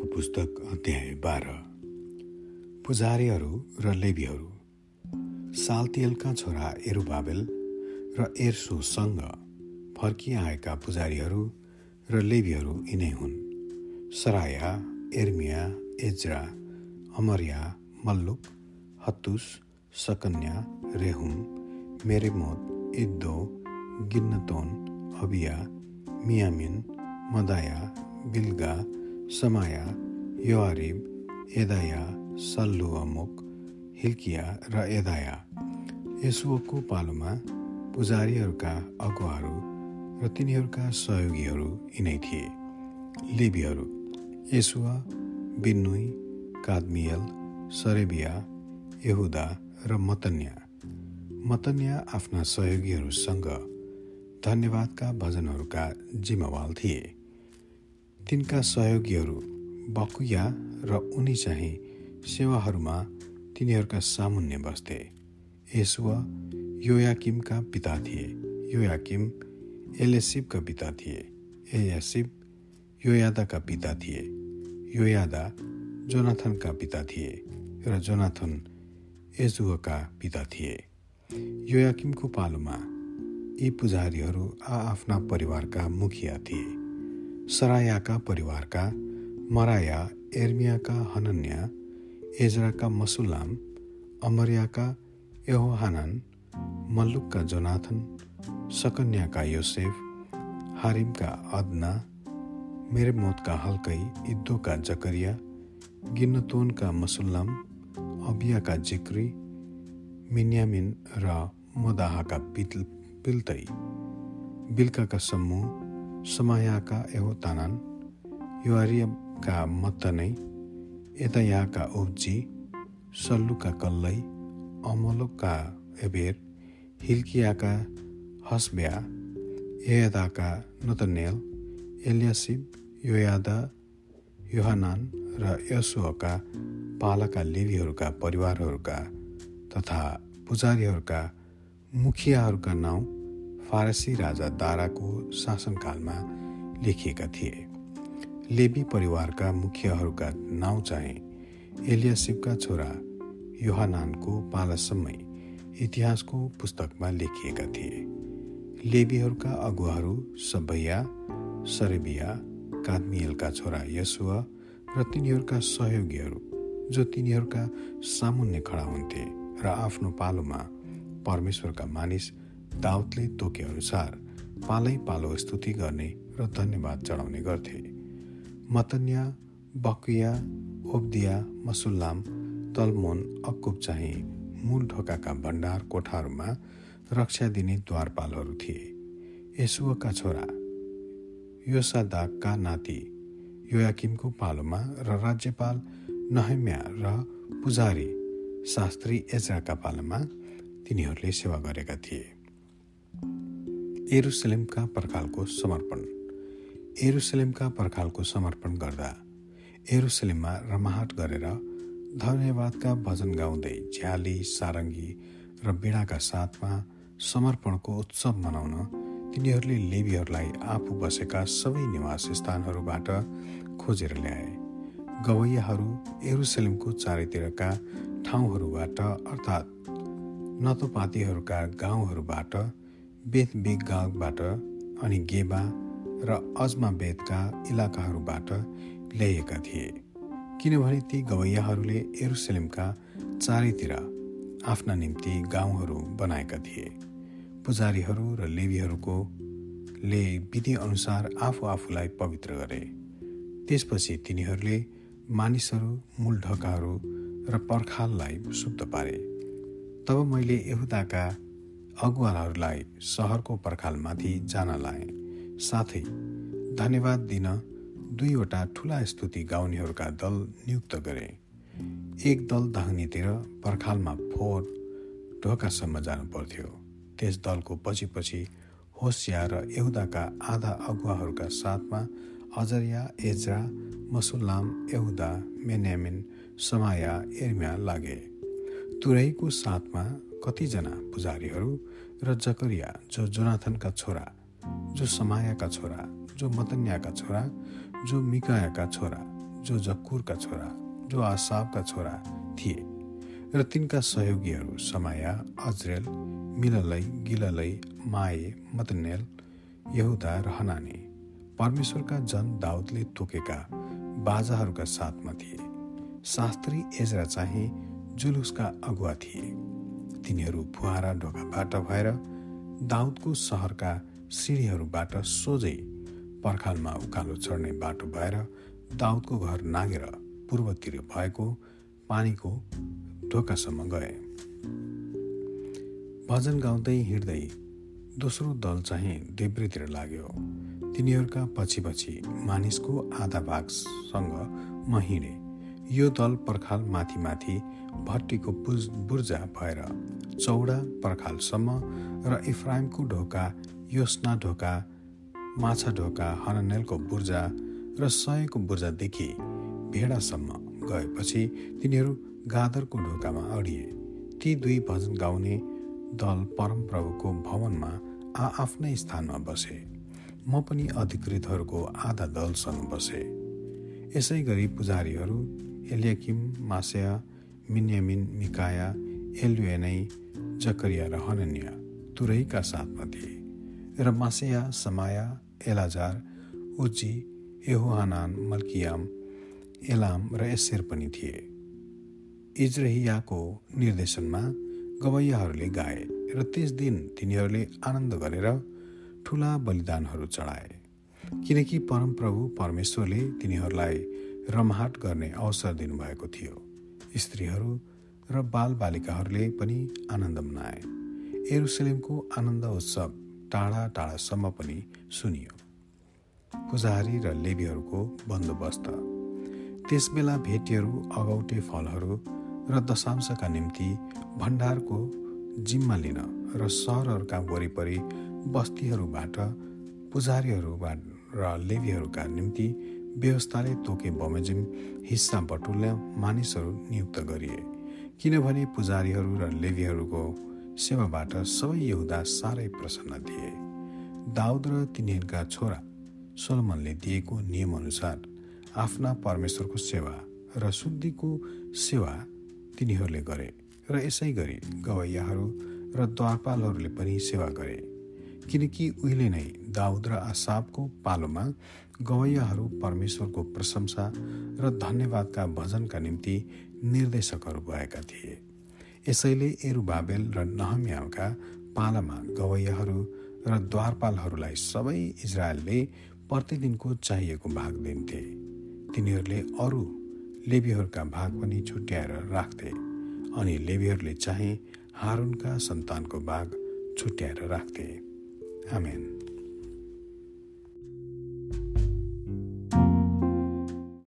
पुस्तक अध्याय बाह्र। पुजारीहरू र लेबीहरू सालतियलका छोरा एरुबाबेल र एर्सोसँग फर्किआएका पुजारीहरू र लेबीहरू यिनै हुन्। सराया एर्मिया एजरा अमरिया मल्लुक हत्तुस सकन्या रेहुम मेरेमोत इद्दो गिन्नतोन अबिया मियामिन मदाया बिल्गा समाया योआरिब एदाया सल्लु अमुक हिल्किया र एदाया यसुको पालोमा पुजारीहरूका अगुवाहरू र तिनीहरूका सहयोगीहरू यिनै थिए लेबीहरू यसुवा बिन्नुई कादमियल सरेबिया यहुदा र मतन्या मतन्या आफ्ना सहयोगीहरूसँग धन्यवादका भजनहरूका जिम्मेवाल थिए तिनका सहयोगीहरू बकुया र उनी चाहिँ सेवाहरूमा तिनीहरूका सामुन्य बस्थे। यसुव योयाकिमका पिता थिए। योयाकिम एलेसिबका पिता थिए। एयासिब योयादाका पिता थिए। योयादा जोनाथनका पिता थिए र जोनाथन एजुका पिता थिए। योयाकिमको पालोमा यी पुजारीहरू आफ्ना परिवारका मुखिया थिए। सरायाका परिवारका मराया एर्मियाका हनन्या एजराका मसुलाम अमरियाका यहोहानन मल्लुकका जोनाथन सकन्याका योसेफ हारिमका अदना मेरेमोतका हल्कै इद्दोका जकरिया गिन्नतोनका मसुल्लाम अबियाका जिक्री मिन्यामिन र मदाहाका पिल पिल्तै बिल्काका समूह समायाका एहोतानन युआरियमका मत्तनै यतायाका उब्जी सल्लुका कल्लै अमलोका एबेर हिल्कियाका हसब्या एयदाका नतनेल एलियासिब योयादा योहानान र यसुका पालाका लेबीहरूका परिवारहरूका तथा पुजारीहरूका मुखियाहरूका नाउँ फारसी राजा दाराको शासनकालमा लेखिएका थिए। लेबी परिवारका मुखियाहरूका नाउँ चाहिँ एलियासिबका छोरा योहानानको पालासम्मै इतिहासको पुस्तकमा लेखिएका थिए। लेबीहरूका अगुवाहरू सबैया सरेबिया कादमियलका छोरा यसुवा र तिनीहरूका सहयोगीहरू जो तिनीहरूका सामुन्ने खडा हुन्थे र आफ्नो पालोमा परमेश्वरका मानिस दाउदले तोकेअनुसार पालै पालो स्तुति गर्ने र धन्यवाद चढाउने गर्थे। मतन्या बकुया ओब्दिया मसुल्लाम तलमोन अक्कुब चाहिँ मूल ढोकाका भण्डार कोठाहरूमा रक्षा दिने द्वारपालहरू थिए। यसुका छोरा योसादाकका नाति योयाकिमको पालोमा र राज्यपाल नहम्या र पुजारी शास्त्री एजराका पालोमा तिनीहरूले सेवा गरेका थिए। एरुसलेमका पर्खालको समर्पण। एरुसलेमका पर्खालको समर्पण गर्दा एरुसलेममा रमाहट गरेर धन्यवादका भजन गाउँदै झ्याली सारङ्गी र बिडाका साथमा समर्पणको उत्सव मनाउन तिनीहरूले लेबीहरूलाई आफू बसेका सबै निवास स्थानहरूबाट खोजेर ल्याए। गवैयाहरू एरुसलेमको चारैतिरका ठाउँहरूबाट अर्थात् नतोपातीहरूका गाउँहरूबाट बेत बेगाबाट अनि गेबा र अजमा बेतका इलाकाहरूबाट ल्याइएका थिए किनभने ती गवैयाहरूले एरुसलेमका चारैतिर आफ्ना निम्ति गाउँहरू बनाएका थिए। पुजारीहरू र लेबीहरूको ले विधिअनुसार आफू आफूलाई पवित्र गरे। त्यसपछि तिनीहरूले मानिसहरू मूल ढकाहरू र पर्खाललाई शुद्ध पारे। तब मैले यहुदाका अगुवाहरूलाई सहरको पर्खालमाथि जान लाए। साथै धन्यवाद दिन दुईवटा ठुला स्तुति गाउनेहरूका दल नियुक्त गरे। एक दल दाहिनेतिर पर्खालमा फोहोर ढोकासम्म जानु पर्थ्यो। त्यस दलको पछि पछि होसिया र यहुदाका आधा अगुवाहरूका साथमा अजरिया एजरा मसुल्लाम यहुदा मेन्यामिन समाया एर्मिया लागे। तुरैको साथमा कतिजना पुजारीहरू र जकरिया जो जोनाथनका छोरा जो समायाका छोरा जो मतन्याका छोरा जो मिकायाका छोरा जो जक्कुरका छोरा जो आसाबका छोरा थिए र तिनका सहयोगीहरू समाया अजरेल मिललै गिललै माए मतनेल यहुदा र हनानी परमेश्वरका जन दाउदले तोकेका बाजाहरूका साथमा थिए। शास्त्री एजरा चाहिँ जुलुसका अगुवा थिए। तिनीहरू फुहारा ढोकाबाट भएर दाउदको सहरका सिँढीहरूबाट सोझै पर्खालमा उकालो चढ्ने बाटो भएर दाउदको घर नागेर पूर्वतिर भएको पानीको ढोकासम्म गए। भजन गाउँदै हिँड्दै दोस्रो दल चाहिँ देब्रेतिर लाग्यो। तिनीहरूका पछि पछि मानिसको आधा भागसँग म हिँडेँ। यो दल पर्खाल माथि माथि भट्टीको बुज बुर्जा भएर चौडा पर्खालसम्म र इफ्राइमको ढोका योस्ना ढोका माछा ढोका हननेलको बुर्जा र सयको बुर्जादेखि भेडासम्म गएपछि तिनीहरू गादरको ढोकामा अडिए। ती दुई भजन गाउने दल परमप्रभुको भवनमा आआफ्नै स्थानमा बसे। म पनि अधिकृतहरूको आधा दलसँग बसे। यसै गरी पुजारीहरू एलियाकिम मासेया मिन्यामिन मिकाया एलुएनै जकरिया र हनन्या तुरैका साथमा थिए र मासेया समाया एलाजार उजी एहोहानान मल्कियाम एलाम र एसेर पनि थिए। इजरहियाको निर्देशनमा गवैयाहरूले गाए र त्यस दिन तिनीहरूले आनन्द गरेर ठुला बलिदानहरू चढाए। किनकि परमप्रभु परमेश्वरले तिनीहरूलाई रमहाट गर्ने अवसर दिनुभएको थियो। स्त्रीहरू र बालबालिकाहरूले पनि आनन्द मनाए। एरुसलेमको आनन्द उत्सव टाढा टाढासम्म पनि सुनियो। पुजारी र लेबीहरूको बन्दोबस्त। त्यसबेला भेटीहरू अगौटे फलहरू र दशांशका निम्ति भण्डारको जिम्मा लिन र सहरहरूका वरिपरि बस्तीहरूबाट पुजारीहरूबाट र लेबीहरूका निम्ति व्यवस्थाले तोके बमोजिम हिस्सा बटुल्ने मानिसहरू नियुक्त गरिए। किनभने पुजारीहरू र लेबीहरूको सेवाबाट सबै यहुदा साह्रै प्रसन्न थिए। दाउद र तिनीहरूका छोरा सोलमनले दिएको नियमअनुसार आफ्ना परमेश्वरको सेवा र शुद्धिको सेवा तिनीहरूले गरे र यसै गरी गवैयाहरू र द्वारपालहरूले पनि सेवा गरे। किनकि उहिले नै दाउद र आसाबको पालोमा गवैयाहरू परमेश्वरको प्रशंसा र धन्यवादका भजनका निम्ति निर्देशकहरू भएका थिए। यसैले एरुबाबेल र नहम्याका पालामा गवैयाहरू र द्वारपालहरूलाई सबै इजरायलले प्रतिदिनको चाहिएको भाग दिन्थे। तिनीहरूले अरू लेबीहरूका भाग पनि छुट्याएर राख्थे अनि लेबीहरूले चाहिँ हारुनका सन्तानको भाग छुट्याएर राख्थे। आमेन।